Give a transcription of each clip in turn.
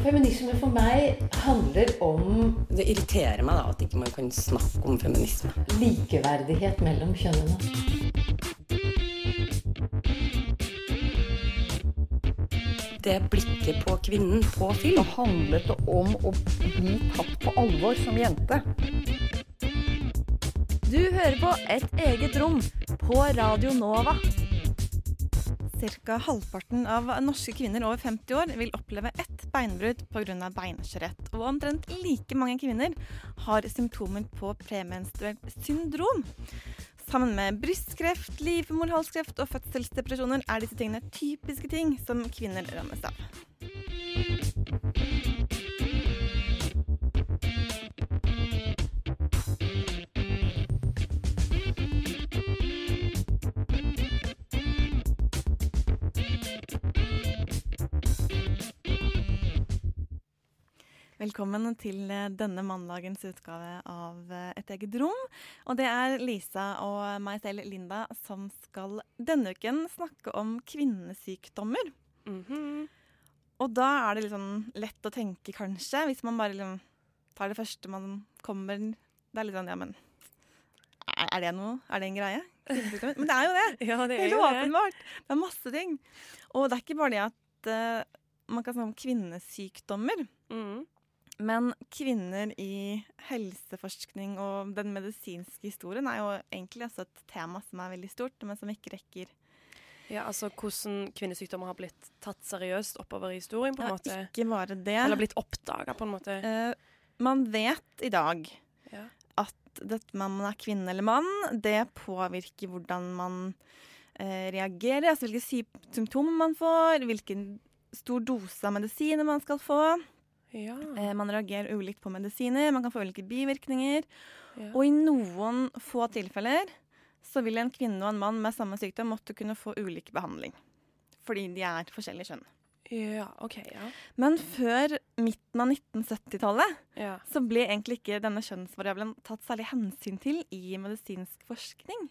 Feminisme for meg handler om Det irriterer meg da at ikke man kan snakke om feminisme. likeverdighet mellom kjønnene. Det blikket på kvinnen på film. handlet det om å bli tatt på alvor som jente. Du hører på Et eget rom på Radio Nova. Ca. halvparten av norske kvinner over 50 år vil oppleve ett beinbrudd pga. beinskjørhet. Og omtrent like mange kvinner har symptomer på premenstruelt syndrom. Sammen med brystkreft, livmorhalskreft og fødselsdepresjoner er disse tingene typiske ting som kvinner rammes av. Velkommen til eh, denne mandagens utgave av eh, Et eget rom. Og det er Lisa og meg selv, Linda, som skal denne uken snakke om kvinnesykdommer. Mhm. Og da er det litt sånn lett å tenke, kanskje, hvis man bare liksom tar det første man kommer Det er litt sånn, ja, men Er det noe? Er det en greie? Men det er jo det! Ja, det er Helt jo det. åpenbart. Det er masse ting. Og det er ikke bare det at uh, man kan snakke om kvinnesykdommer. Mhm. Men kvinner i helseforskning og den medisinske historien er jo egentlig også et tema som er veldig stort, men som ikke rekker Ja, altså hvordan kvinnesykdommer har blitt tatt seriøst oppover i historien, på en ja, måte. Ikke bare det. Eller blitt oppdaga, på en måte. Uh, man vet i dag Ja. at dette med om man er kvinne eller mann, det påvirker hvordan man uh, reagerer, altså hvilke symptomer man får, hvilken stor dose av medisiner man skal få. Ja. Eh, man reagerer ulikt på medisiner, man kan få ulike bivirkninger. ja. Og i noen få tilfeller så vil en kvinne og en mann med samme sykdom måtte kunne få ulik behandling. Fordi de er forskjellige kjønn. ja, OK. Ja. Men før midten av 1970-tallet ja. så ble egentlig ikke denne kjønnsvariabelen tatt særlig hensyn til i medisinsk forskning.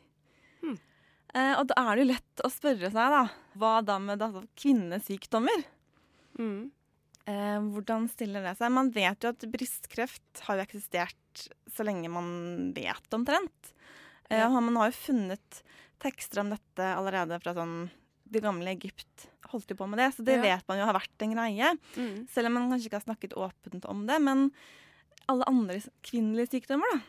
Hmm. Eh, og da er det jo lett å spørre seg, da, hva da med da, kvinnesykdommer? Mm. Eh, hvordan stiller det seg? Man vet jo at brystkreft har jo eksistert så lenge man vet omtrent. Eh, Man har jo funnet tekster om dette allerede fra sånn det gamle Egypt. Holdt jo på med det, så det Ja. vet man jo har vært en greie. Mm. Selv om man kanskje ikke har snakket åpent om det. Men alle andre kvinnelige sykdommer, da.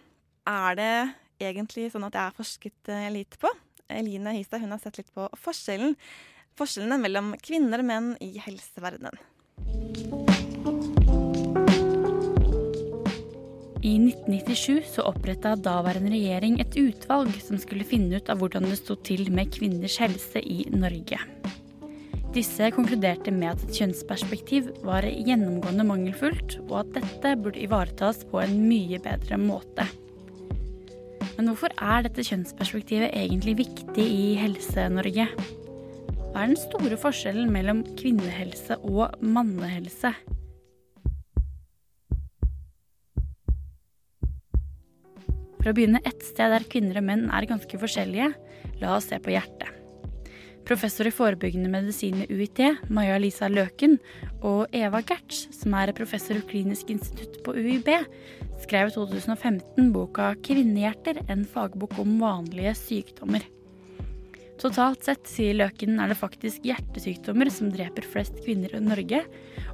Er det egentlig sånn at jeg har forsket litt lite på? Eline Hystad har sett litt på forskjellen, forskjellene mellom kvinner og menn i helseverdenen. I 1997 så oppretta daværende regjering et utvalg som skulle finne ut av hvordan det sto til med kvinners helse i Norge. Disse konkluderte med at et kjønnsperspektiv var gjennomgående mangelfullt, og at dette burde ivaretas på en mye bedre måte. Men hvorfor er dette kjønnsperspektivet egentlig viktig i Helse-Norge? Hva er den store forskjellen mellom kvinnehelse og mannehelse? For å begynne ett sted der kvinner og menn er ganske forskjellige, la oss se på hjertet. Professor i forebyggende medisin ved UiT, Maja Lisa Løken, og Eva Gertz, som er professor i klinisk institutt på UiB, skrev i 2015 boka 'Kvinnehjerter en fagbok om vanlige sykdommer'. Totalt sett, sier Løken, er det faktisk hjertesykdommer som dreper flest kvinner i Norge.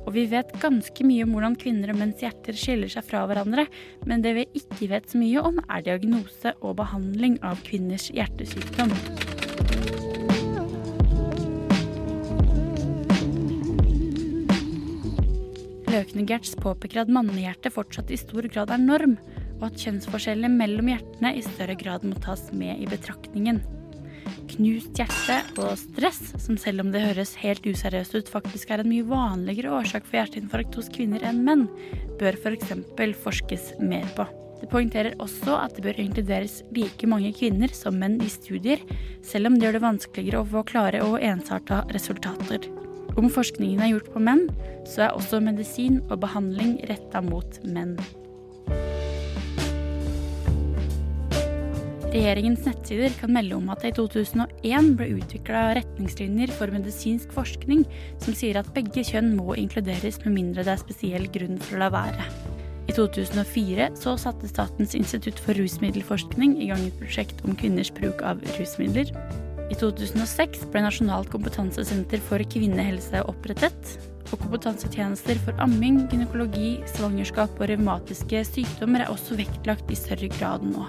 Og vi vet ganske mye om hvordan kvinner og menns hjerter skiller seg fra hverandre, men det vi ikke vet så mye om, er diagnose og behandling av kvinners hjertesykdom. Løkende Gertz påpeker at mannehjertet fortsatt i stor grad er norm, og at kjønnsforskjellene mellom hjertene i større grad må tas med i betraktningen. Knust hjerte og stress, som selv om det høres helt useriøst ut, faktisk er en mye vanligere årsak for hjerteinfarkt hos kvinner enn menn, bør f.eks. forskes mer på. Det poengterer også at det bør inkluderes like mange kvinner som menn i studier, selv om det gjør det vanskeligere å få klare og ensarta resultater. Om forskningen er gjort på menn, så er også medisin og behandling retta mot menn. Regjeringens nettsider kan melde om at det i 2001 ble utvikla retningslinjer for medisinsk forskning som sier at begge kjønn må inkluderes med mindre det er spesiell grunn for å la være. I 2004 så satte Statens institutt for rusmiddelforskning i gang et prosjekt om kvinners bruk av rusmidler. I 2006 ble Nasjonalt kompetansesenter for kvinnehelse opprettet. Og kompetansetjenester for amming, gynekologi, svangerskap og revmatiske sykdommer er også vektlagt i større grad nå.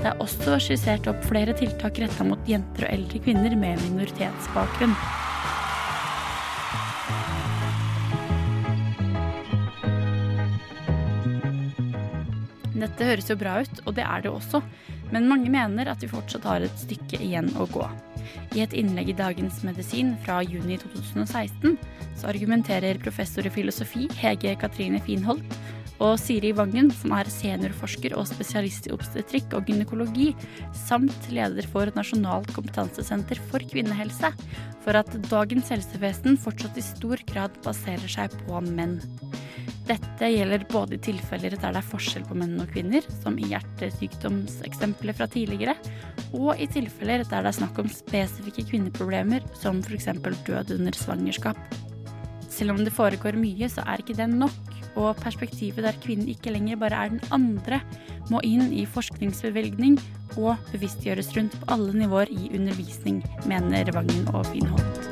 Det er også skissert opp flere tiltak retta mot jenter og eldre kvinner med minoritetsbakgrunn. Dette høres jo bra ut, og det er det også, men mange mener at vi fortsatt har et stykke igjen å gå. I et innlegg i Dagens Medisin fra juni 2016 så argumenterer professor i filosofi Hege Katrine Finholt og Siri Vangen, som er seniorforsker og spesialist i obstetrikk og gynekologi, samt leder for Nasjonalt kompetansesenter for kvinnehelse, for at dagens helsevesen fortsatt i stor grad baserer seg på menn. Dette gjelder både i tilfeller der det er forskjell på menn og kvinner, som i hjertesykdomseksempler fra tidligere, og i tilfeller der det er snakk om spesifikke kvinneproblemer, som f.eks. død under svangerskap. Selv om det foregår mye, så er ikke det nok, og perspektivet der kvinnen ikke lenger bare er den andre, må inn i forskningsbevilgning og bevisstgjøres rundt på alle nivåer i undervisning, mener Vangen og Finholt.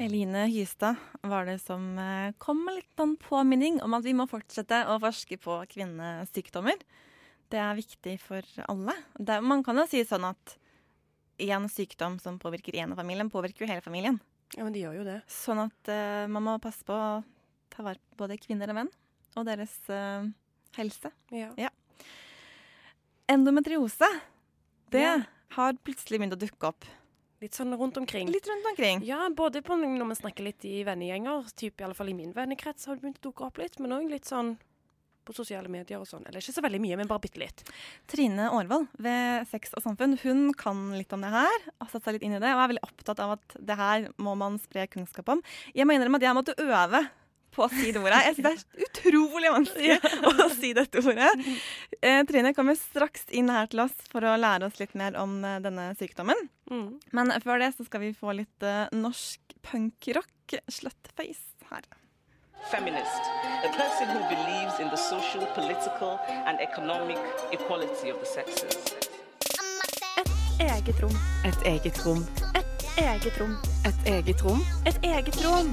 Eline Hystad var det som eh, kom med litt sånn påminning om at vi må fortsette å forske på kvinnesykdommer. Det er viktig for alle. Det, man kan jo si sånn at én sykdom som påvirker én av familien, påvirker jo hele familien. Ja, men de gjør jo det. Sånn at uh, man må passe på å ta vare på både kvinner og menn og deres uh, helse. Ja. Endometriose, det Ja. har plutselig begynt å dukke opp Litt sånn rundt omkring. litt rundt omkring. Ja, både på når vi snakker litt i vennegjenger, typ i alle fall i min vennekrets har det begynt å dukke opp litt, men òg litt sånn på sosiale medier og sånn. Eller ikke så veldig mye, men bare bitte litt. Trine Aarvold ved Sex og Samfunn hun kan litt om det her. Har satt seg litt inn i det, og er veldig opptatt av at det her må man spre kunnskap om. Jeg må innrømme at jeg måtte øve på å si det ordet. Jeg synes det er utrolig vanskelig å si dette ordet. Eh, Trine kommer straks inn her til oss for å lære oss litt mer om eh, denne sykdommen. Mm. Men før det så skal vi få litt eh, norsk punkrock. Slutface her. Feminist, a person who believes in the social, political, and economic equality of the sexes. Eget rom. Et eget rom. Et Eget rom. Et eget rom. Et eget rom.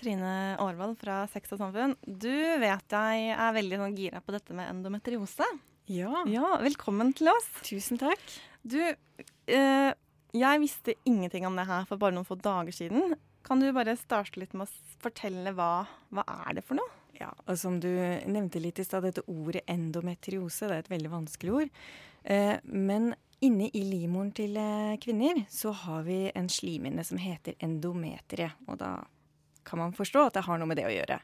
Trine Aarvald fra Sex og Samfunn. Du vet jeg er veldig sånn gira på dette med endometriose. Ja. Ja, velkommen til oss. Tusen takk. Du, eh, jeg visste ingenting om det her for bare noen få dager siden. Kan du bare starte litt med å fortelle hva, hva er det for noe? Ja, og som du nevnte litt i stad, dette ordet endometriose, det er et veldig vanskelig ord. Eh, men inne i livmoren til eh, kvinner så har vi en slimhinne som heter endometrie. Og da kan man forstå at det har noe med det å gjøre.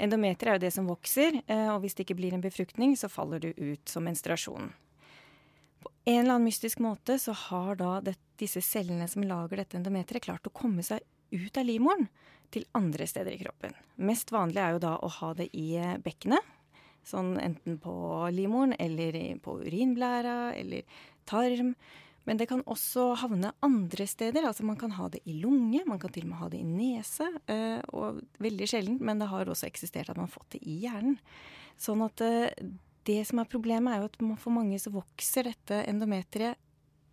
Endometrie er jo det som vokser, eh, og hvis det ikke blir en befruktning, så faller du ut som menstruasjon. På en eller annen mystisk måte så har da det, disse cellene som lager dette endometeret, klart å komme seg ut av livmoren til andre steder i kroppen. Mest vanlig er jo da å ha det i eh, bekkenet. Sånn enten på livmoren eller på urinblæra eller tarm. Men det kan også havne andre steder. altså Man kan ha det i lunge, man kan til og med ha det i nese. eh, Og veldig sjelden, men det har også eksistert at man har fått det i hjernen. Sånn at eh, det som er problemet, er jo at for mange så vokser dette endometriet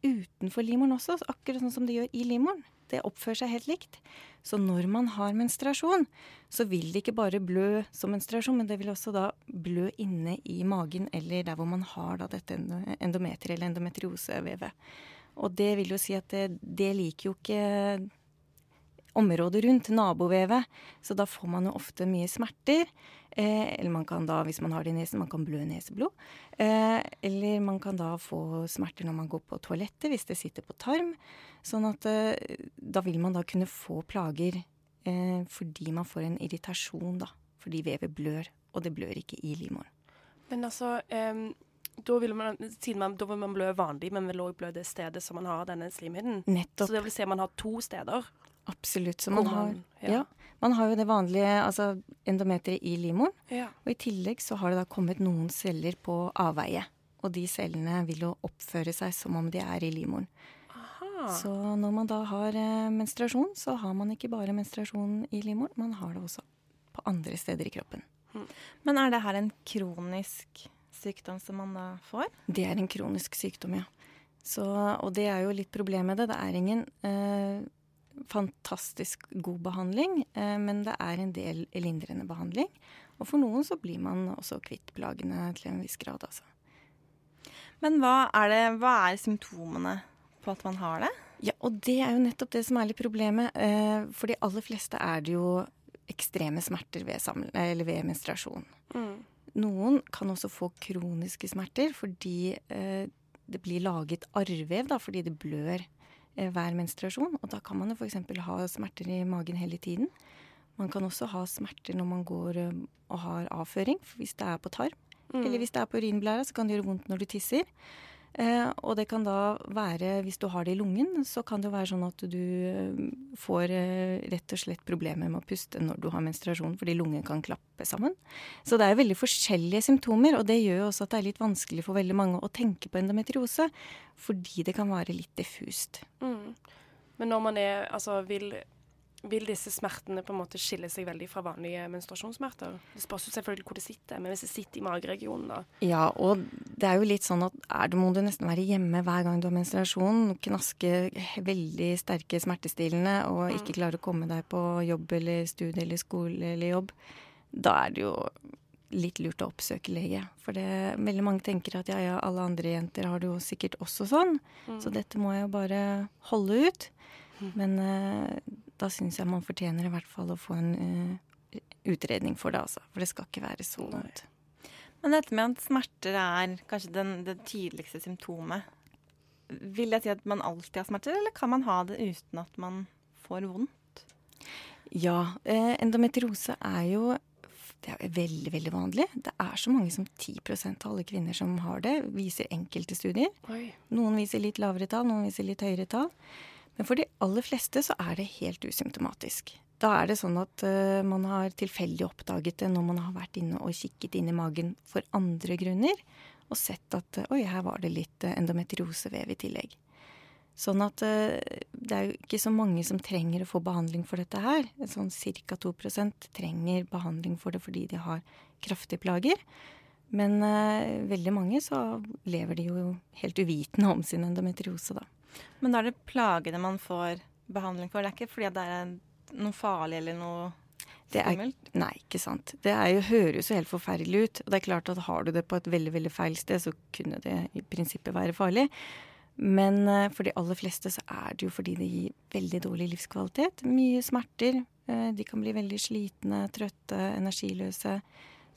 utenfor livmoren også, akkurat sånn som det gjør i livmoren. Det oppfører seg helt likt. Så når man har menstruasjon, så vil det ikke bare blø som menstruasjon, men det vil også da blø inne i magen eller der hvor man har da dette endo- endometriet eller endometriosevevet. Og det vil jo si at det, det liker jo ikke området rundt, nabovevet, så da får man jo ofte mye smerter. Eh, eller man kan da, hvis man har det i nesen, man kan blø neseblod. Eh, eller man kan da få smerter når man går på toalettet, hvis det sitter på tarm. Sånn at eh, da vil man da kunne få plager eh, fordi man får en irritasjon, da. Fordi vevet blør, og det blør ikke i livmoren. Men altså, da vil man, man, da vil man blø vanlig, men vil også blø det stedet som man har denne slimhinnen. Nettopp. Så det vil si at man har to steder. Absolutt. Så man man har, ja. ja. man har jo det vanlige altså endometeret i livmoren. Ja. Og i tillegg så har det da kommet noen celler på avveie. Og de cellene vil jo oppføre seg som om de er i livmoren. Så når man da har eh, menstruasjon, så har man ikke bare menstruasjon i livmoren, man har det også på andre steder i kroppen. Men er det her en kronisk sykdom som man da får? Det er en kronisk sykdom, ja. Så, og det er jo litt problemet med det. Det er ingen eh, fantastisk god behandling, eh, men det er en del lindrende behandling. Og for noen så blir man også kvitt plagene til en viss grad, altså. Men hva er, det, hva er symptomene på at man har det? Ja, og det er jo nettopp det som er litt problemet. Eh, for de aller fleste er det jo ekstreme smerter ved, ved menstruasjon. Mm. Noen kan også få kroniske smerter fordi eh, det blir laget arrvev, da, fordi det blør hver menstruasjon. Og da kan man jo f.eks. ha smerter i magen hele tiden. Man kan også ha smerter når man går eh, og har avføring, hvis det er på tarm. Mm. Eller hvis det er på urinblæra, så kan det gjøre vondt når du tisser. Eh, og det kan da være, hvis du har det i lungen, så kan det være sånn at du eh, får eh, rett og slett problemer med å puste når du har menstruasjon, fordi lungen kan klappe sammen. Så det er veldig forskjellige symptomer, og det gjør jo også at det er litt vanskelig for veldig mange å tenke på endometriose, fordi det kan være litt diffust. Mm. Men når man er Altså, vil, vil disse smertene på en måte skille seg veldig fra vanlige menstruasjonssmerter? Det spørs jo selvfølgelig hvor det sitter, men hvis det sitter i mageregionen, da Ja, og det er jo litt sånn at er du, må du nesten være hjemme hver gang du har menstruasjon, knaske veldig sterke smertestillende og ikke klare å komme deg på jobb eller studie eller skole eller jobb, da er det jo litt lurt å oppsøke lege. For det, veldig mange tenker at ja, ja, alle andre jenter har det jo sikkert også sånn, så dette må jeg jo bare holde ut. Men eh, da syns jeg man fortjener i hvert fall å få en uh, utredning for det, altså. For det skal ikke være så vondt. Men dette med at smerter er kanskje den, det tydeligste symptomet. Vil jeg si at man alltid har smerter, eller kan man ha det uten at man får vondt? Ja, eh, endometriose er jo det er veldig veldig vanlig. Det er så mange som 10% av alle kvinner som har det, viser enkelte studier. Oi. Noen viser litt lavere tall, noen viser litt høyere tall. Men for de aller fleste så er det helt usymptomatisk. Da er det sånn at uh, man har tilfeldig oppdaget det når man har vært inne og kikket inn i magen for andre grunner, og sett at uh, oi, her var det litt uh, endometriosevev i tillegg. Sånn at eh, det er jo ikke så mange som trenger å få behandling for dette her. Sånn ca. 2% trenger behandling for det fordi de har kraftige plager. Men eh, veldig mange så lever de jo helt uvitende om sin endometriose, da. Men da er det plagene man får behandling for. Det er ikke fordi det er noe farlig eller noe Det er, skummelt? nei, ikke sant. Det er jo, høres jo helt forferdelig ut. Og det er klart at har du det på et veldig veldig feil sted, så kunne det i prinsippet være farlig. Men eh, for de aller fleste så er det jo fordi det gir veldig dårlig livskvalitet. Mye smerter. eh, de kan bli veldig slitne, trøtte, energiløse.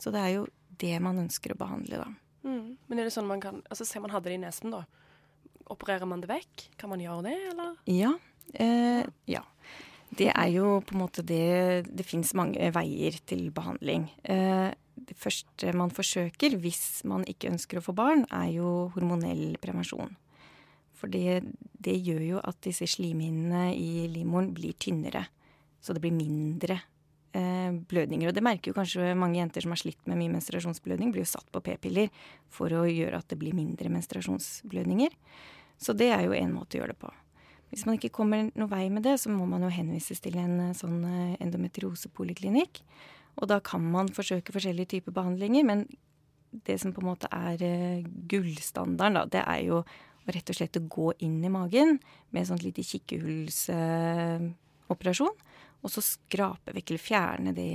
Så det er jo det man ønsker å behandle, da. Mm. Men er det sånn man kan Altså, Se man hadde det i nesen, da. Opererer man det vekk? Kan man gjøre det, eller? Ja. Eh, ja. Det er jo på en måte det Det fins mange veier til behandling. Eh, det første man forsøker hvis man ikke ønsker å få barn, er jo hormonell prevensjon. For det, det gjør jo at disse slimhinnene i livmoren blir tynnere. Så det blir mindre eh, blødninger. Og det merker jo kanskje mange jenter som har slitt med mye menstruasjonsblødning, blir jo satt på p-piller for å gjøre at det blir mindre menstruasjonsblødninger. Så det er jo én måte å gjøre det på. Hvis man ikke kommer noe vei med det, så må man jo henvises til en eh, sånn eh, endometriosepoliklinikk. Og da kan man forsøke forskjellige typer behandlinger, men det som på en måte er eh, gullstandarden, da, det er jo rett og slett å gå inn i magen med en sånn lite kikkehullsoperasjon. og så skrape vekk eller fjerne det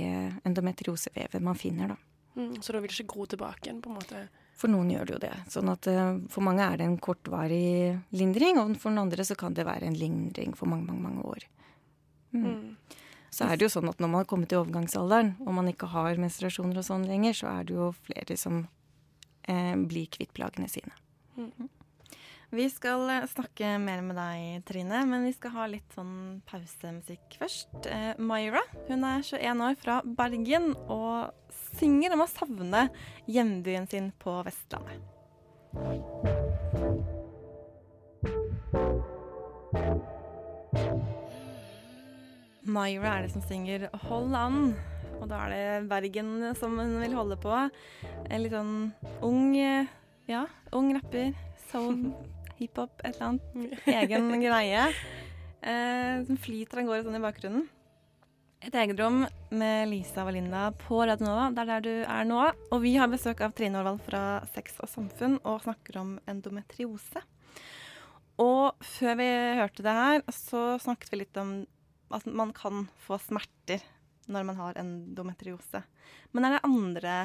endometriosevevet man finner, da. Mm. Så da vil det ikke gro tilbake igjen, på en måte? For noen gjør det jo det. Sånn at eh, for mange er det en kortvarig lindring, og for noen andre så kan det være en lindring for mange, mange, mange år. Mm. Mm. Så er det jo sånn at når man har kommet i overgangsalderen, og man ikke har menstruasjoner og sånn lenger, så er det jo flere som eh, blir kvitt plagene sine. Vi skal eh, snakke mer med deg, Trine, men vi skal ha litt sånn pausemusikk først. Eh, Myra hun er 21 år fra Bergen og synger om å savne hjembyen sin på Vestlandet. Myra er det som synger 'Hold an'. Og da er det Bergen som hun vil holde på. En litt sånn ung ja, ung rapper. Soul, hiphop, et eller annet. Egen greie. Eh, som flyter av gårde sånn i bakgrunnen. Et eget rom med Lisa og Linda på Radionova. Det er der du er nå. Og vi har besøk av Trine Aarvald fra Sex og Samfunn og snakker om endometriose. Og før vi hørte det her, så snakket vi litt om at man kan få smerter når man har endometriose. Men er det andre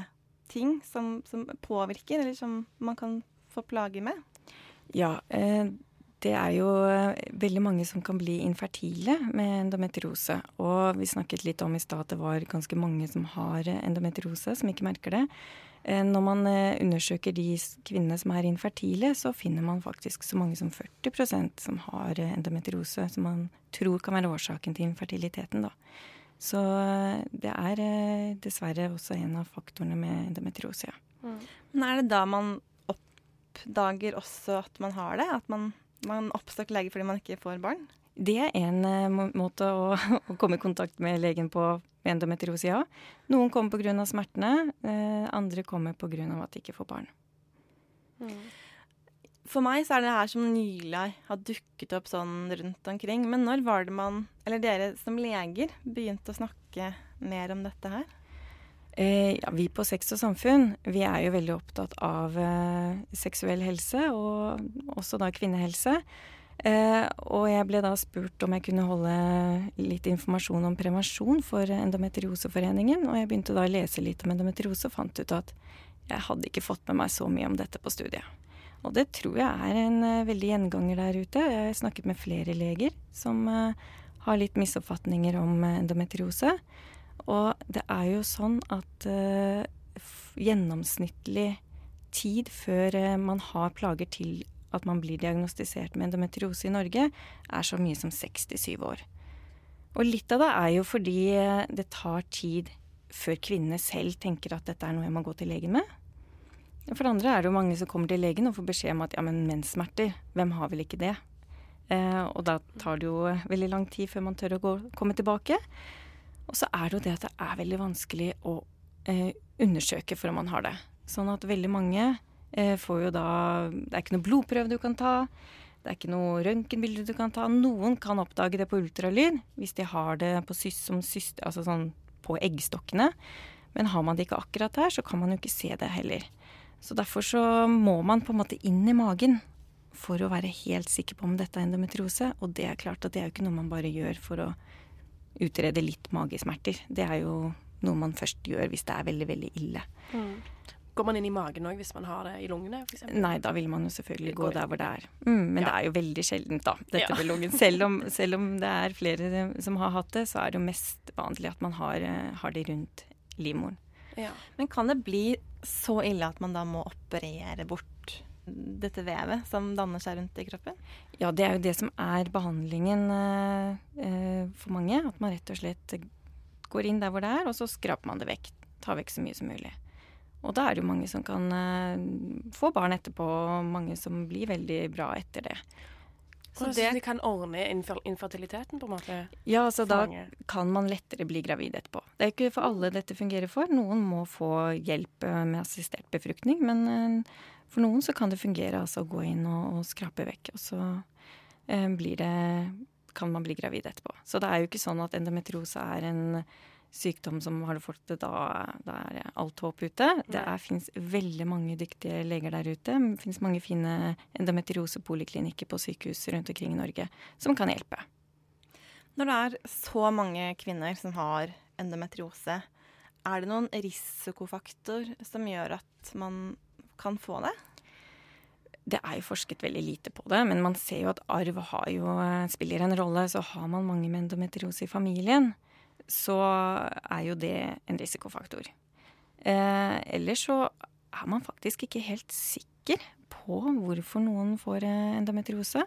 ting som, som påvirker, eller som man kan få plager med? Ja, eh, det er jo eh, veldig mange som kan bli infertile med endometriose. Og vi snakket litt om i stad at det var ganske mange som har endometriose, som ikke merker det. Eh, når man undersøker de kvinnene som er infertile, så finner man faktisk så mange som 40% som har endometriose, som man tror kan være årsaken til infertiliteten. da. Så det er dessverre også en av faktorene med endometriose. Ja. Mm. Men er det da man oppdager også at man har det? At man man oppsøker lege fordi man ikke får barn? Det er en uh, måte å, å, komme i kontakt med legen på med endometriose, ja. Noen kommer pga. smertene, uh, andre kommer pga. at de ikke får barn. Mm. For meg så er det her som nylig har dukket opp sånn rundt omkring. Men når var det man, eller dere som leger, begynte å snakke mer om dette her? Eh, ja, vi på Sex og samfunn vi er jo veldig opptatt av eh, seksuell helse, og også da kvinnehelse. Eh, og jeg ble da spurt om jeg kunne holde litt informasjon om prevensjon for Endometrioseforeningen. Og jeg begynte da å lese litt om endometriose og fant ut at jeg hadde ikke fått med meg så mye om dette på studiet. Og det tror jeg er en uh, veldig gjenganger der ute. Jeg har snakket med flere leger som uh, har litt misoppfatninger om uh, endometriose. Og det er jo sånn at uh, gjennomsnittlig tid før uh, man har plager til at man blir diagnostisert med endometriose i Norge, er så mye som 67 år. Og litt av det er jo fordi uh, det tar tid før kvinnene selv tenker at dette er noe jeg må gå til legen med. For det andre er det jo mange som kommer til legen og får beskjed om at ja, men menssmerter, hvem har vel ikke det? Eh, og da tar det jo veldig lang tid før man tør å gå, komme tilbake. Og så er det jo det at det er veldig vanskelig å eh, undersøke for om man har det. Sånn at veldig mange eh, får jo da Det er ikke noe blodprøve du kan ta. Det er ikke noe røntgenbilde du kan ta. Noen kan oppdage det på ultralyd hvis de har det på, syst, altså sånn på eggstokkene. Men har man det ikke akkurat der, så kan man jo ikke se det heller. Så derfor så må man på en måte inn i magen for å være helt sikker på om dette er endometriose. Og det er klart at det er jo ikke noe man bare gjør for å utrede litt magesmerter. Det er jo noe man først gjør hvis det er veldig, veldig ille. Mm. Går man inn i magen òg hvis man har det i lungene? For eksempel? Nei, da vil man jo selvfølgelig gå der hvor det er. Mm, men ja. det er jo veldig sjeldent, da, dette ja. med lungen. Selv om, selv om, det er flere som har hatt det, så er det jo mest vanlig at man har, eh, har det rundt livmoren. Ja. Men kan det bli så ille at man da må operere bort dette vevet som danner seg rundt i kroppen? Ja, det er jo det som er behandlingen eh, eh, for mange. At man rett og slett går inn der hvor det er, og så skraper man det vekk. Tar vekk så mye som mulig. Og da er det jo mange som kan eh, få barn etterpå, og mange som blir veldig bra etter det. Så det, de kan ordne infertiliteten, på en måte? Ja, altså da kan man lettere bli gravid etterpå. Det er ikke for alle dette fungerer for. Noen må få hjelp eh, med assistert befruktning, men eh, for noen så kan det fungere altså å gå inn og, og skrape vekk, og så eh, blir det kan man bli gravid etterpå. Så det er jo ikke sånn at endometriose er en sykdom som har du fått det da, da er alt håp ute. Det fins veldig mange dyktige leger der ute. Det fins mange fine endometriosepoliklinikker på sykehus rundt omkring i Norge som kan hjelpe. Når det er så mange kvinner som har endometriose, er det noen risikofaktor som gjør at man kan få det? Det er jo forsket veldig lite på det, men man ser jo at arv jo, eh, spiller en rolle. Så har man mange med endometriose i familien, så er jo det en risikofaktor. Eh, ellers så er man faktisk ikke helt sikker på hvorfor noen får eh, endometriose.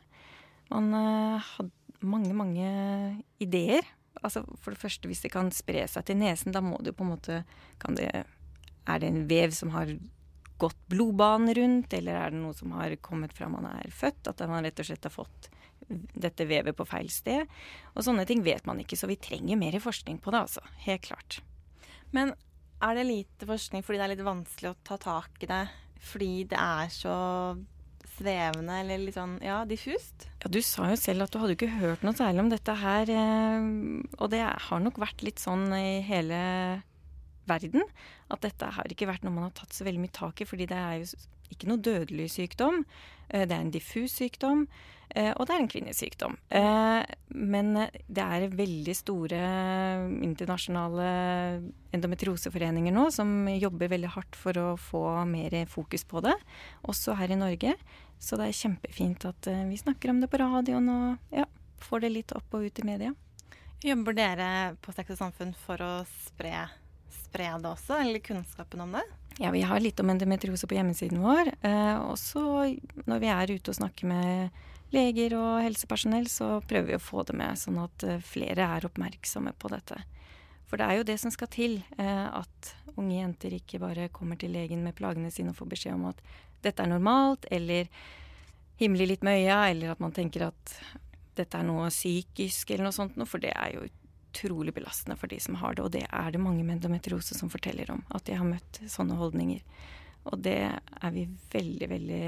Man eh, har mange, mange ideer. Altså For det første, hvis det kan spre seg til nesen, da må det jo på en måte det, Er det en vev som har gått blodbanen rundt, eller er det noe som har kommet fra man er født? At man rett og slett har fått dette vevet på feil sted. Og sånne ting vet man ikke, så vi trenger mer forskning på det, altså. Helt klart. Men er det lite forskning fordi det er litt vanskelig å ta tak i det? Fordi det er så svevende eller litt sånn ja, diffust? Ja, Du sa jo selv at du hadde ikke hørt noe særlig om dette her. Eh, og det har nok vært litt sånn i hele verden. At dette har ikke vært noe man har tatt så veldig mye tak i, fordi det er jo ikke noe dødelig sykdom. Eh, det er en diffus sykdom, eh, og det er en kvinnesykdom. Men det er veldig store internasjonale endometrioseforeninger nå som jobber veldig hardt for å få mer fokus på det, også her i Norge. Så det er kjempefint at vi snakker om det på radioen og ja, får det litt opp og ut i media. Jobber dere på Sex og Samfunn for å spre spre det også, eller kunnskapen om det? Ja, vi har litt om endometriose på hjemmesiden vår. Eh, også når vi er ute og snakker med leger og helsepersonell, så prøver vi å få det med, sånn at eh, flere er oppmerksomme på dette. For det er jo det som skal til, eh, at unge jenter ikke bare kommer til legen med plagene sine og får beskjed om at dette er normalt, eller himler litt med øya, eller at man tenker at dette er noe psykisk eller noe sånt, for det er jo utrolig belastende for de som har det. Og det er det mange med endometriose som forteller om. At de har møtt sånne holdninger. Og det er vi veldig, veldig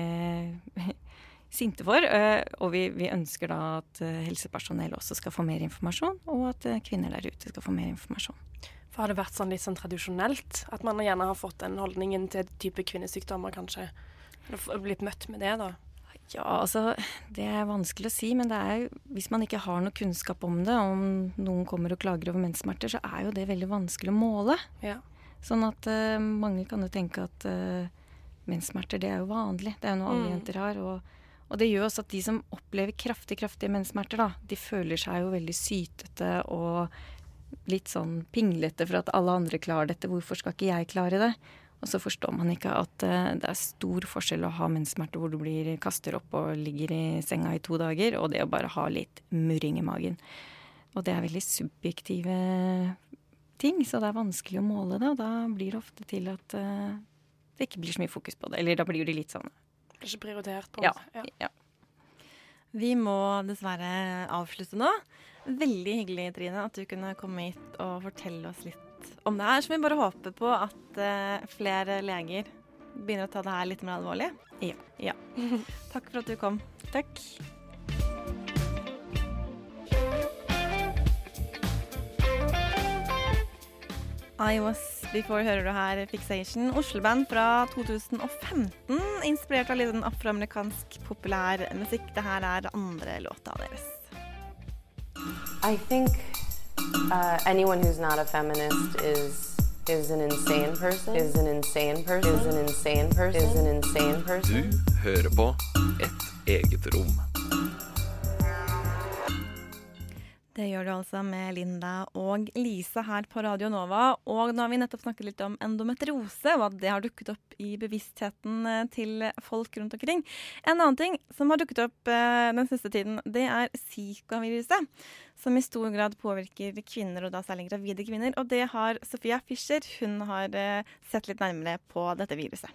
sinte for. Eh, og vi, vi, ønsker da at eh, helsepersonell også skal få mer informasjon, og at eh, kvinner der ute skal få mer informasjon. For Har det vært sånn litt sånn tradisjonelt? At man gjerne har fått den holdningen til type kvinnesykdommer, kanskje? Blitt møtt med det, da? Ja, altså Det er vanskelig å si, men det er hvis man ikke har noe kunnskap om det, om noen kommer og klager over menssmerter, så er jo det veldig vanskelig å måle. Ja. Sånn at uh, mange kan jo tenke at uh, menssmerter, det er jo vanlig. Det er jo noe alle mm. jenter har. Og, og, det gjør også at de som opplever kraftig, kraftige menssmerter, da, de føler seg jo veldig sytete og litt sånn pinglete for at alle andre klarer dette. Hvorfor skal ikke jeg klare det? Og så forstår man ikke at uh, det er stor forskjell å ha menssmerter hvor du blir, kaster opp og ligger i senga i to dager, og det å bare ha litt murring i magen. Og det er veldig subjektive ting, så det er vanskelig å måle det. Og da blir det ofte til at uh, det ikke blir så mye fokus på det. Eller da blir det litt sånn Det blir ikke prioritert på ja, ja. ja. Vi må dessverre avslutte nå. Veldig hyggelig, Trine, at du kunne komme hit og fortelle oss litt om det her, så vi bare håper på at uh, flere leger begynner å ta det her litt mer alvorlig. Ja. ja. Takk for at du kom. Takk. I Was Before hører du her Fixation, Oslo-band fra 2015. Inspirert av litt afroamerikansk populær musikk. Det her er andre låta deres. I think Uh, anyone who's not a feminist is is an insane person. Is an insane person. Is an insane person. Is an insane person. Du hører på Et eget rom. Det gjør du altså med Linda og Lisa her på Radio Nova. Og nå har vi nettopp snakket litt om endometriose, og at det har dukket opp i bevisstheten eh, til folk rundt omkring. En annen ting som har dukket opp eh, den siste tiden, det er Zika-viruset. Som i stor grad påvirker kvinner, og da særlig gravide kvinner. Og det har Sofia Fischer. Hun har eh, sett litt nærmere på dette viruset.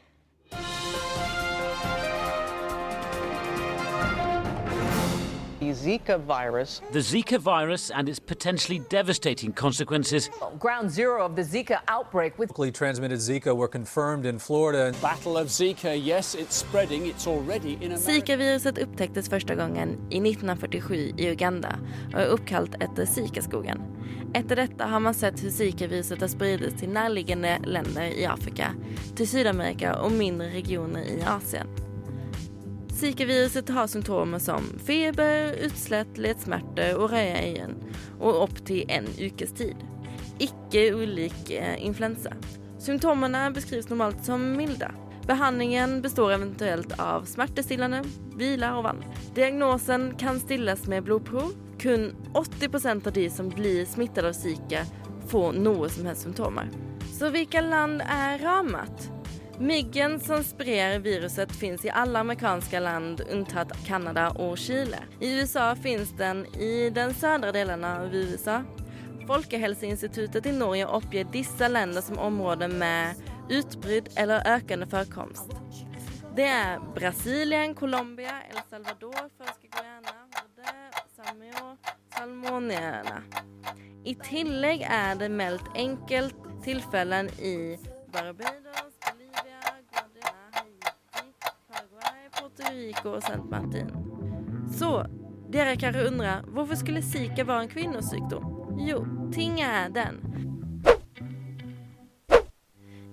Zika virus. The Zika virus and its potentially devastating consequences. Ground zero of the Zika outbreak with locally transmitted Zika were confirmed in Florida. Battle of Zika, yes, it's spreading. It's already in America. Zika-viruset upptäcktes första gången i 1947 i Uganda och är uppkallt efter Zikaskogen. Efter detta har man sett hur Zika-viruset har spridits till närliggande länder i Afrika, till Sydamerika och mindre regioner i Asien. Zika-viruset har symptomer som feber, utslett, leddsmerter og røde øyne, og opptil en ukes tid. Ikke ulik eh, influensa. Symptomene beskrives normalt som milde. Behandlingen består eventuelt av smertestillende, hvile og vann. Diagnosen kan stilles med blodprov. Kun 80% av de som blir smittet av Zika, får noe som helst symptomer. Så hvilke land er rammet? Myggen som sprer viruset finns i alla amerikanska land unntatt Kanada och Chile. I USA finns den i den södra delen av USA. Folkehelseinstituttet i Norge oppgir disse länder som områden med utbrudd eller økende forekomst. Det er Brasilien, Colombia, El Salvador, Franske Guyana, Horde, Samio, Salmonierne. I tillegg er det meldt enkelt tilfeller i Barbados, Rico og Saint Martin. Så dere kanskje undre, hvorfor skulle Zika være en kvinnesykdom? Jo, tinget er den.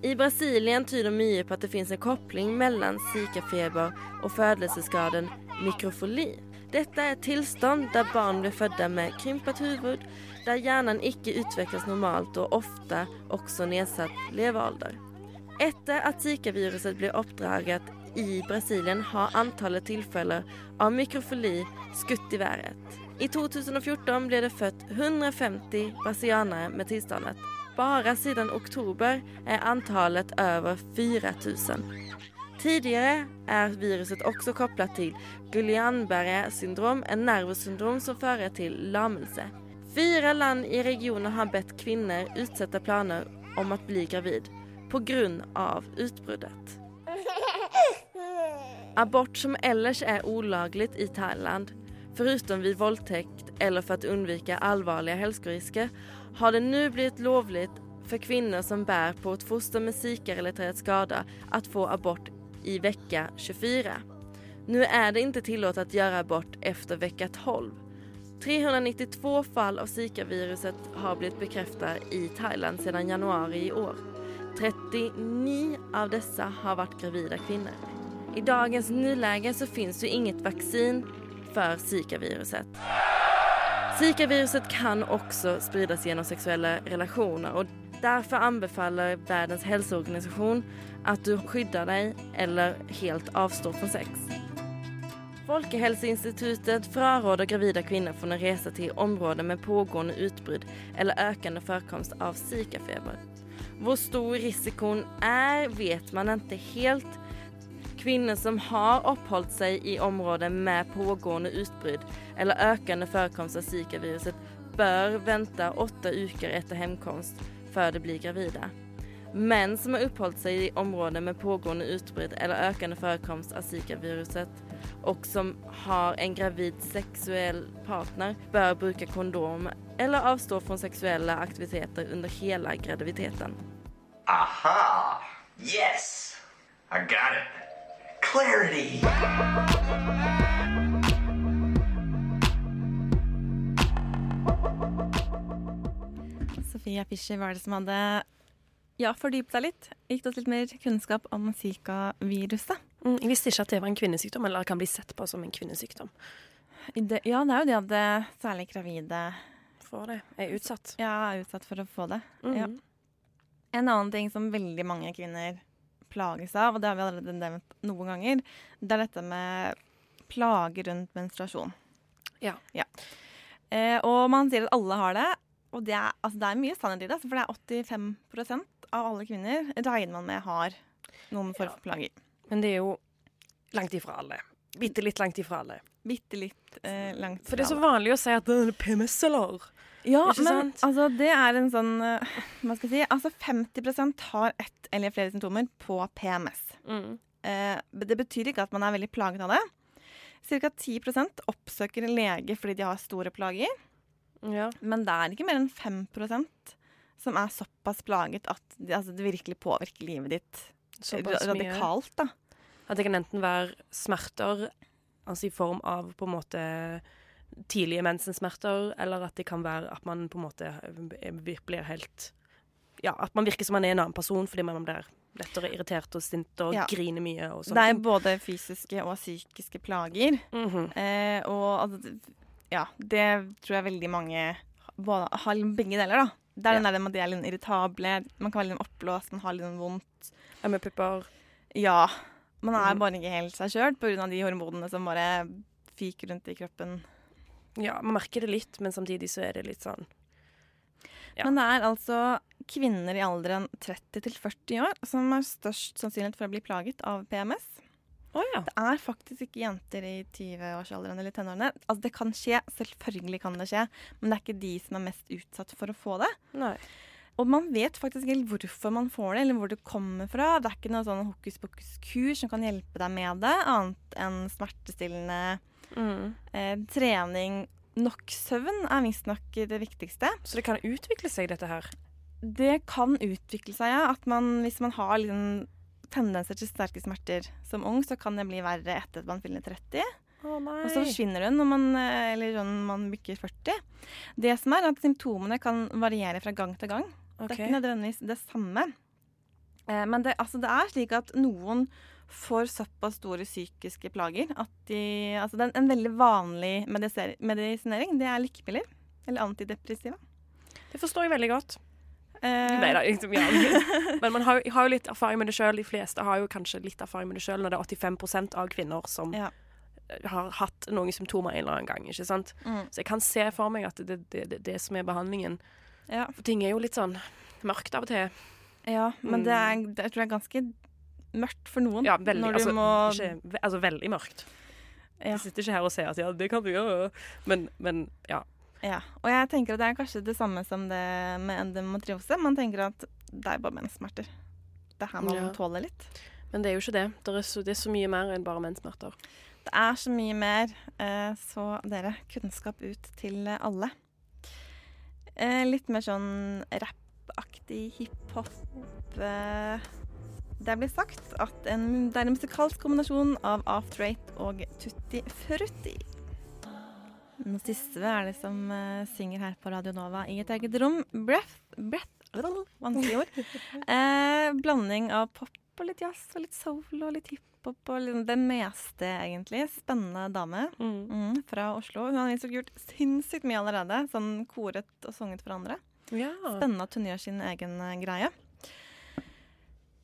I Brasilien tyder mye på at det finnes en kopling mellom Zika-feber og fødelsesskaden mikrofoli. Dette er et tilstand der barn blir født med krympet huvud, der hjernen ikke utvikles normalt og ofte også nedsatt levealder. Etter at Zika-viruset ble oppdraget i Brasilien, har antallet tilfeller av mikrofili skutt i været. I 2014 ble det født 150 brasilianere med tilstandet. Bare siden oktober er antallet over 4000. Tidligere er viruset også koblet til Guillain-Barré syndrom, en nervesyndrom som fører til lammelse. Fire land i regionen har bedt kvinner utsette planer om å bli gravid pga. utbruddet. Abort som ellers er olaglig i Thailand, förutom vid våldtäkt eller for å undvika allvarliga hälsorisker, har det nå blitt lovlig for kvinner som bär på et foster med Zika-relaterad skada att få abort i vecka 24. Nå er det ikke tillåtet å gjøre abort efter vecka 12. 392 fall av Zika-viruset har blitt bekreftet i Thailand siden januari i år. 39 av disse har vært gravide kvinner. I dagens nuläge så finns ju inget vaccin för Zika-viruset. Zika-viruset kan også spridas gjennom seksuelle relasjoner. och därför anbefaller Världens hälsoorganisation at du skyddar deg eller helt avstår fra sex. Folkehelseinstituttet fraråder gravida kvinner fra å reise til områder med pågående utbrudd eller økende forekomst av Zika-feber. Hvor stor risikoen er, vet man ikke helt. Kvinner som har oppholdt seg i områder med pågående utbrudd eller økende forekomst av Zika-viruset, bør vente åtte uker etter hjemkomst før de blir gravide. Menn som har oppholdt seg i områder med pågående utbrudd eller økende forekomst av Zika-viruset, og som har en gravid seksuell partner, bør bruke kondom eller avstå fra seksuelle aktiviteter under hele graviditeten. Aha! Yes! I got it. Clarity! Sofia Fischer var det som hadde ja, fordypet seg litt. Gitt oss litt mer kunnskap om Zika-viruset. Mm, jeg visste ikke at det var en kvinnesykdom, eller kan bli sett på som en kvinnesykdom. Det, ja, det er jo det at det, særlig gravide Får det. Er utsatt. Ja, er utsatt for å få det. Mm. ja. En annen ting som veldig mange kvinner plages av, og det har vi allerede nevnt noen ganger, det er dette med plager rundt menstruasjon. Ja. Eh, og man sier at alle har det, og det er, altså, det er mye sannhet i det. For det er 85% av alle kvinner regner man med har noen form for plager. Men det er jo langt ifra alle. Bitte litt langt ifra alle. Bitte litt eh, langt For det er så vanlig å si at det er PMS, eller? Ja, men sant? altså, det er en sånn eh, Hva skal jeg si? Altså 50% har ett eller flere symptomer på PMS. Mm. Eh, det betyr ikke at man er veldig plaget av det. Ca. 10% oppsøker en lege fordi de har store plager. Ja. Men det er ikke mer enn 5% som er såpass plaget at det, altså, det virkelig påvirker livet ditt Såpass radikalt. mye. da. At det kan enten være smerter, altså i form av på en måte tidlige mensensmerter, eller at det kan være at man på en måte blir helt Ja, at man virker som man er en annen person fordi man blir lettere irritert og sint og Ja. griner mye og Det er både fysiske og psykiske plager. Mhm. eh, og ja, det tror jeg veldig mange både, har begge deler, da. Det er den der med at de er litt irritable, man kan være litt oppblåst, man har litt vondt. Ømmepupper. Ja. Man er Mhm. bare ikke helt seg sjøl pga. de hormonene som bare fiker rundt i kroppen. Ja, man merker det litt, men samtidig så er det litt sånn Ja. Men det er altså kvinner i alderen 30 til 40 år som har størst sannsynlighet for å bli plaget av PMS. Det er faktisk ikke jenter i 20-årsalderen eller tenårene. Altså, det kan skje, selvfølgelig kan det skje, men det er ikke de som er mest utsatt for å få det. Nei. Og man vet faktisk ikke helt hvorfor man får det, eller hvor det kommer fra. Det er ikke noe sånn hokus pokus-kur som kan hjelpe deg med det, annet enn smertestillende Mm. eh, trening. Nok søvn er visstnok det viktigste. Så det kan utvikle seg, dette her? Det kan utvikle seg, ja. At man, hvis man har liksom tendenser til sterke smerter som ung, så kan det bli verre etter at man fyller 30. Oh. Og så forsvinner hun når man, eh, eller sånn, man bikker 40. Det som er at symptomene kan variere fra gang til gang. Det er ikke nødvendigvis det samme. Eh, men det, altså, det er slik at noen får såpass store psykiske plager at de Altså det er en veldig vanlig medisinering, det er lykkepiller. Eller antidepressiva. Det forstår jeg veldig godt. Eh, Nei da, liksom, ja. Men man har, har jo litt erfaring med det sjøl. De fleste har jo kanskje litt erfaring med det sjøl når det er 85 av kvinner som Ja. har hatt noen symptomer en eller annen gang. ikke sant? Mm. Så jeg kan se for meg at det er det, det, det som er behandlingen. Ja. For ting er jo litt sånn mørkt av og til. Ja, men det er, det, jeg tror det er ganske mørkt for noen. Ja, veldig. når du Altså, må ikke, altså veldig mørkt. Ja. Jeg sitter ikke her og sier at ja, det kan du gjøre, men, men ja. Ja, og jeg tenker at det er kanskje det samme som det med endometriose. Man tenker at det er bare menssmerter. Det er her man Ja. tåler litt. Men det er jo ikke det. Det er så, det er så mye mer enn bare menssmerter. Det er så mye mer, eh, så dere, kunnskap ut til alle. Eh, litt mer sånn rappaktig hiphop. Eh, det blir sagt at en, det er en musikalsk kombinasjon av After Eight og Tutti Frutti. Den siste er det som eh, synger her på Radio Nova i et eget rom. Breath, breath Vanskelig ord. Eh, blanding av pop og litt jazz og litt soul og litt hiphop og litt, det meste, egentlig. Spennende dame mm, fra Oslo. Hun har gjort sinnssykt mye allerede. Sånn koret og sunget for andre. Ja. Spennende at hun gjør sin egen eh, greie.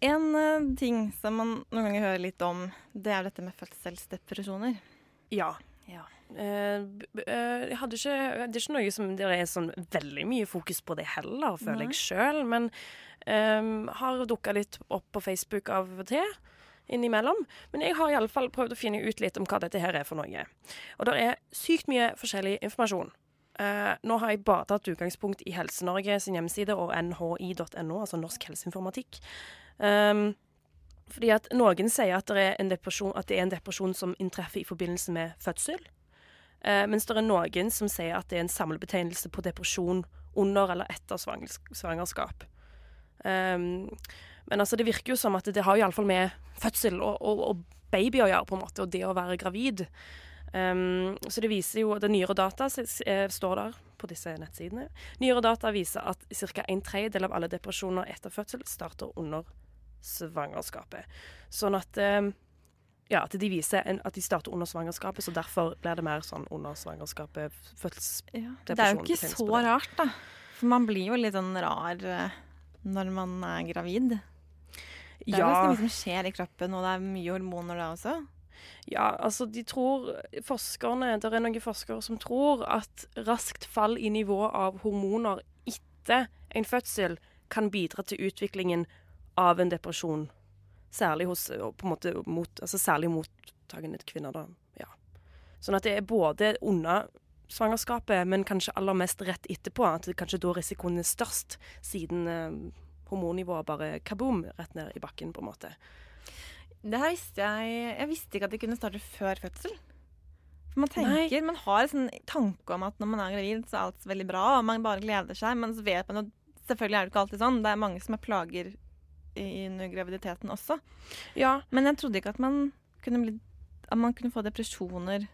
En uh, ting som man noen ganger hører litt om, det er dette med fødselsdepresjoner. Ja. ja. Uh, jeg hadde ikke, det er ikke noe som det er sånn veldig mye fokus på det heller, føler Nei. jeg sjøl. Men um, har dukka litt opp på Facebook av og til innimellom. Men jeg har iallfall prøvd å finne ut litt om hva dette her er for noe. Og det er sykt mye forskjellig informasjon. Eh, nå har jeg bare tatt utgangspunkt i Helse-Norge sin hjemmeside og nhi.no, altså Norsk helseinformatikk. Um, fordi at noen sier at det, at det er en depresjon som inntreffer i forbindelse med fødsel. Eh, mens det er noen som sier at det er en samlebetegnelse på depresjon under eller etter svangerskap. Um, men altså, det virker jo som at det har iallfall med fødsel og, og, og baby å gjøre, på en måte, og det å være gravid. Um, så det viser jo Det nyere data eh, står der på disse nettsidene. Nyere data viser at ca. en tredjedel av alle depresjoner etter fødsel starter under svangerskapet. Sånn at um, ja, at de viser en, at de starter under svangerskapet, så derfor blir det mer sånn under svangerskapet fødselsdepresjon. Det er jo ikke så rart, da. For man blir jo litt sånn rar eh, når man er gravid. Det er Ja. ganske mye som skjer i kroppen, og det er mye hormoner da også. Ja, altså de tror Forskerne, det er noen forskere som tror at raskt fall i nivå av hormoner etter en fødsel kan bidra til utviklingen av en depresjon. Særlig hos måte mot, altså særlig mottagende kvinner, da. Ja. Sånn at det er både under svangerskapet, men kanskje aller mest rett etterpå. At det kanskje da risikoen er størst, siden eh, hormonnivået bare kaboom rett ned i bakken, på en måte. Det her visste jeg Jeg visste ikke at det kunne starte før fødsel. For man tenker, man har en sånn tanke om at når man er gravid, så er alt veldig bra, og man bare gleder seg, men så vet man jo selvfølgelig er det ikke alltid sånn. Det er mange som har plager i- under graviditeten også. Ja. Men jeg trodde ikke at man kunne, bli, at man kunne få depresjoner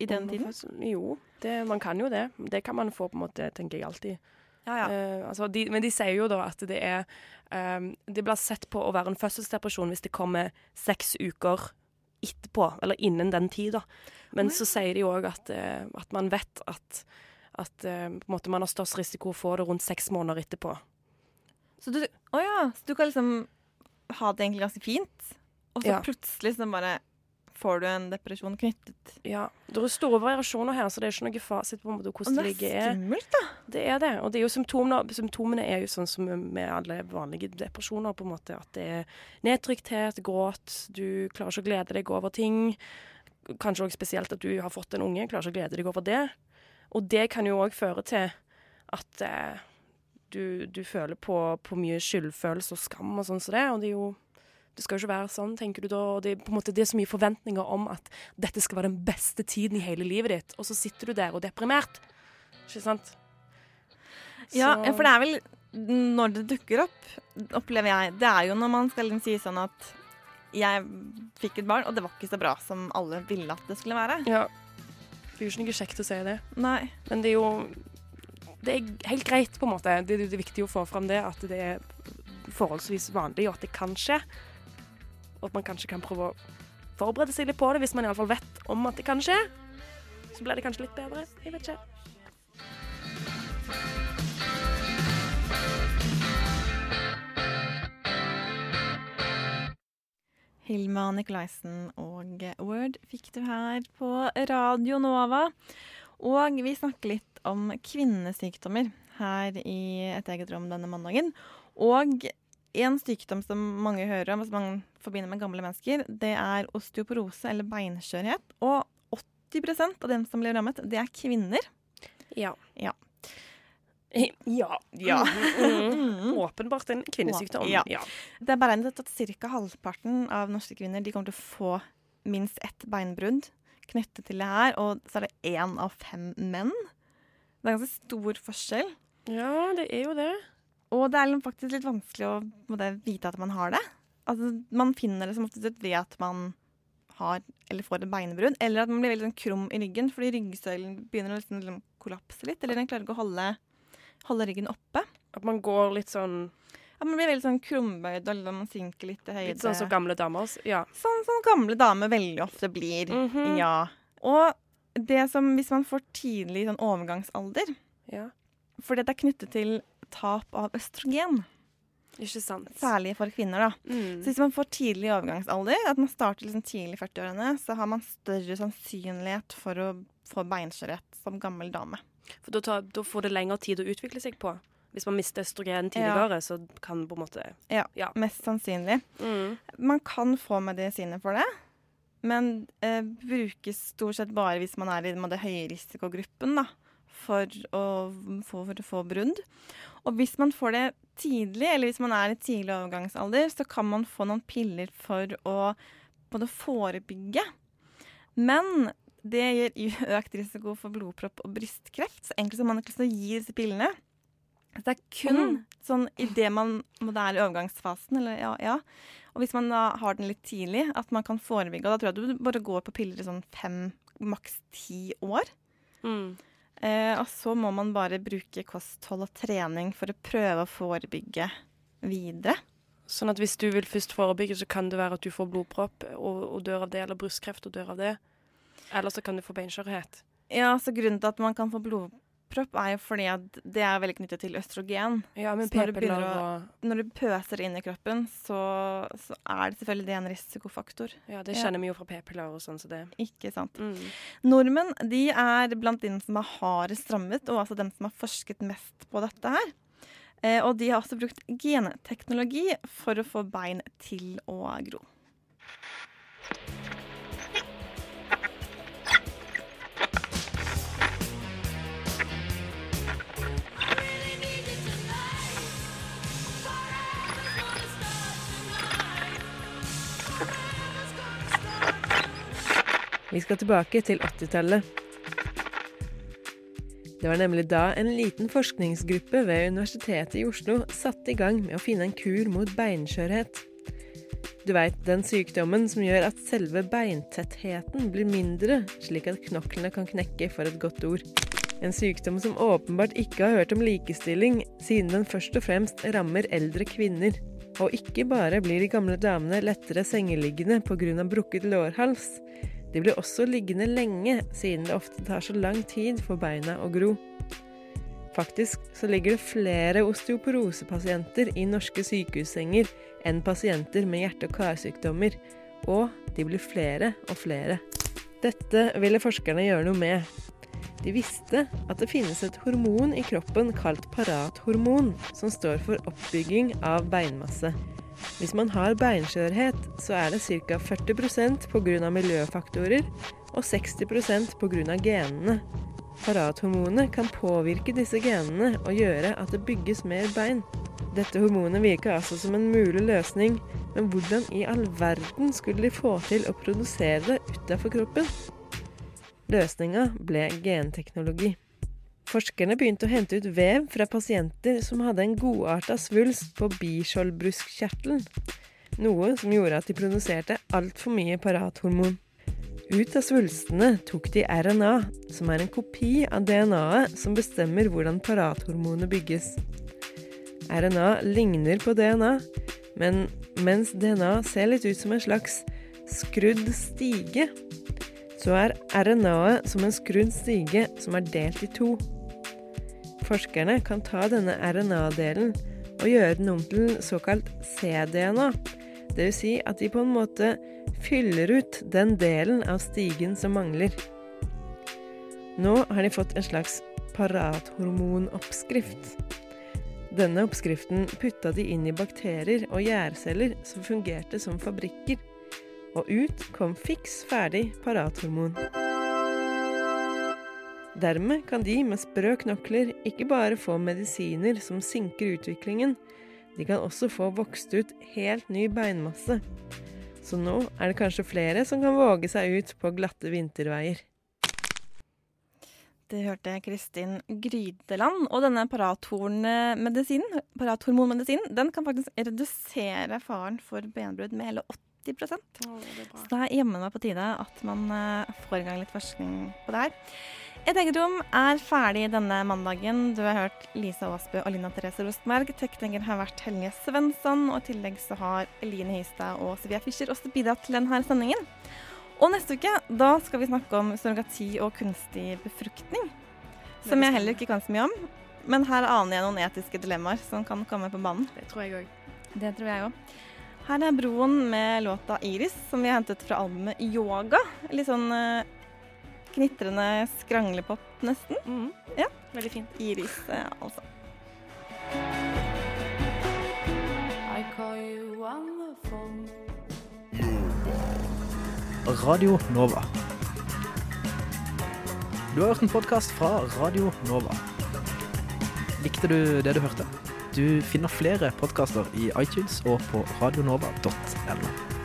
i den tiden. Jo, det, man kan jo det. Det kan man få, på en måte, tenker jeg alltid. Ja, ja. Uh, altså, de, men de sier jo da at det er um, Det blir sett på å være en fødselsdepresjon hvis det kommer seks uker etterpå, eller innen den tid, da. Men så sier de òg at, uh, at man vet at, at uh, man har størst risiko for å få det rundt seks måneder etterpå. Så du, å ja, så du kan liksom ha det egentlig ganske fint, og så Ja. plutselig så bare får du en depresjon knyttet Ja, Det er store variasjoner her, så det er ikke noe fasit på hvordan det det er ligger. skummelt, da. Det er det. Og det er jo symptomene, symptomene er jo sånn som med alle vanlige depresjoner, på en måte. At det er nedtrykthet, gråt, du klarer ikke å glede deg over ting. Kanskje òg spesielt at du har fått en unge, klarer ikke å glede deg over det. Og det kan jo òg føre til at eh, du, du føler på, på mye skyldfølelse og skam og sånn som det. Og det er jo Det skal jo ikke være sånn, tenker du da. Og det måte det er så mye forventninger om at dette skal være den beste tiden i hele livet ditt, og så sitter du der og er deprimert. Ikke sant? Ja, Så- for det er vel når det dukker opp, opplever jeg Det er jo når man skal liksom si sånn at jeg fikk et barn, og det var ikke så bra som alle ville at det skulle være. Ja. Det er jo ikke noe kjekt å si det. Nei. Men det er jo Det er helt greit, på en måte. Det, det er viktig å få fram det, at det er forholdsvis vanlig, og at det kan skje. Og at man kanskje kan prøve å forberede seg litt på det, hvis man iallfall vet om at det kan skje. Så blir det kanskje litt bedre. Jeg vet ikke. Hilma Nikolaisen og Word fikk du her på Radio Nova. Og vi snakker litt om kvinnesykdommer her i Et eget rom denne mandagen. Og en sykdom som mange hører om, som man forbinder med gamle mennesker, det er osteoporose eller beinskjørhet. Og 80% av dem som blir rammet, det er kvinner. Ja. Ja. Ja. Ja. Mm. Åpenbart en kvinnesykdom. Ja. Ja. Det er beregnet at ca. halvparten av norske kvinner de kommer til å få minst ett beinbrudd knyttet til det her, og så er det én av fem menn. Det er ganske stor forskjell. Ja, det er jo det. Og det er faktisk litt vanskelig å måtte, vite at man har det. Altså, man finner det som oftest ut ved at man har eller får et beinbrudd, eller at man blir veldig sånn krum i ryggen fordi ryggsøylen begynner å liksom, liksom kollapse litt, eller den klarer ikke å holde, holde ryggen oppe. At man går litt sånn At Man blir veldig sånn krumbøyd, og man synker litt i høyde. Litt sånn som gamle damer. Ja. Sånn som gamle damer veldig ofte blir. Mhm. Ja. Og det som hvis man får tidlig sånn overgangsalder Ja. For det er knyttet til tap av østrogen. Ikke sant. Særlig for kvinner, da. Mm. Så hvis man får tidlig overgangsalder, at man starter liksom tidlig i 40-årene, så har man større sannsynlighet for å få beinskjørhet som gammel dame. For da, tar, da får det lengre tid å utvikle seg på. Hvis man mister østrogen tidligere, så kan på en måte Ja, Ja. mest sannsynlig. Mm. Man kan få medisiner for det, men eh, brukes stort sett bare hvis man er i den høyrisikogruppen da, for å, få, for å få brudd. Og hvis man får det tidlig, eller hvis man er i tidlig overgangsalder, så kan man få noen piller for å både forebygge. Men det gir økt risiko for blodpropp og brystkreft, så egentlig så man ikke lyst til å gi disse pillene. Så det er kun Mm. sånn idet man må det er i overgangsfasen, eller ja, ja. Og hvis man da har den litt tidlig, at man kan forebygge. Og da tror jeg du bare går på piller i sånn fem, maks ti år. Mm. Eh, og så må man bare bruke kosthold og trening for å prøve å forebygge videre. Sånn at hvis du vil først forebygge, så kan det være at du får blodpropp og, og dør av det, eller brystkreft og dør av det. Eller så kan du få beinskjørhet. Ja, så grunnen til at man kan få blodpropp, er jo fordi at det er veldig knyttet til østrogen. Ja, men når p-piller å- Når du pøser inn i kroppen, så, så er det selvfølgelig det en risikofaktor. Ja, det kjenner vi jo fra p-piller og sånn, så det Ikke sant. Mm. Nordmenn de er blant de som er hardest rammet, og altså dem som har forsket mest på dette her. Eh, og de har også brukt genteknologi for å få bein til å gro. Vi skal tilbake til 80-tallet. Det var nemlig da en liten forskningsgruppe ved Universitetet i Oslo satte i gang med å finne en kur mot beinskjørhet. Du veit den sykdommen som gjør at selve beintettheten blir mindre, slik at knoklene kan knekke, for et godt ord. En sykdom som åpenbart ikke har hørt om likestilling, siden den først og fremst rammer eldre kvinner. Og ikke bare blir de gamle damene lettere sengeliggende pga. brukket lårhals. De blir også liggende lenge, siden det ofte tar så lang tid for beina å gro. Faktisk så ligger det flere osteoporosepasienter i norske sykehussenger enn pasienter med hjerte- og karsykdommer, og de blir flere og flere. Dette ville forskerne gjøre noe med. De visste at det finnes et hormon i kroppen kalt parathormon, som står for oppbygging av beinmasse. Hvis man har beinskjørhet, så er det ca. 40% pga. miljøfaktorer og 60% pga. genene. Parathormonet kan påvirke disse genene og gjøre at det bygges mer bein. Dette hormonet virker altså som en mulig løsning, men hvordan i all verden skulle de få til å produsere det utenfor kroppen? Løsninga ble genteknologi. Forskerne begynte å hente ut vev fra pasienter som hadde en godarta svulst på biskjoldbruskkjertelen, noe som gjorde at de produserte altfor mye parathormon. Ut av svulstene tok de RNA, som er en kopi av DNA-et som bestemmer hvordan parathormonet bygges. RNA ligner på DNA, men mens DNA ser litt ut som en slags skrudd stige, så er RNA-et som en skrudd stige som er delt i to. Forskerne kan ta denne RNA-delen og gjøre den om til såkalt cDNA. Dvs. Si at de på en måte fyller ut den delen av stigen som mangler. Nå har de fått en slags parathormonoppskrift. Denne oppskriften putta de inn i bakterier og gjærceller som fungerte som fabrikker. Og ut kom fiks ferdig parathormon. Dermed kan de med sprø knokler ikke bare få medisiner som sinker utviklingen, de kan også få vokst ut helt ny beinmasse. Så nå er det kanskje flere som kan våge seg ut på glatte vinterveier. Det hørte Kristin Grydeland. Og denne parathormonmedisinen parathormonmedisinen, den kan faktisk redusere faren for benbrudd med hele 80 Så det er jammen meg på tide at man eh, får i gang litt forskning på det her. Et eget rom er ferdig denne mandagen. Du har hørt Lisa Aasbø og Lina Therese Rostberg. Tekniker har vært Helge Svensson, og i tillegg så har Eline Hystad og Sofia Fischer også bidratt til denne sendingen. Og neste uke da skal vi snakke om surrogati og kunstig befruktning. Som jeg heller ikke kan så mye om. Men her aner jeg noen etiske dilemmaer som kan komme på banen. Det tror jeg òg. Det tror jeg òg. Her er Broen med låta 'Iris', som vi har hentet fra albumet 'Yoga'. Litt sånn uh, knitrende skranglepop, nesten. Mm. Ja. Veldig fint. Iris, uh, altså. I call you on the phone. Radio Nova. Du har hørt en podkast fra Radio Nova. Likte du det du hørte? Du finner flere podkaster i iTunes og på radionova.no.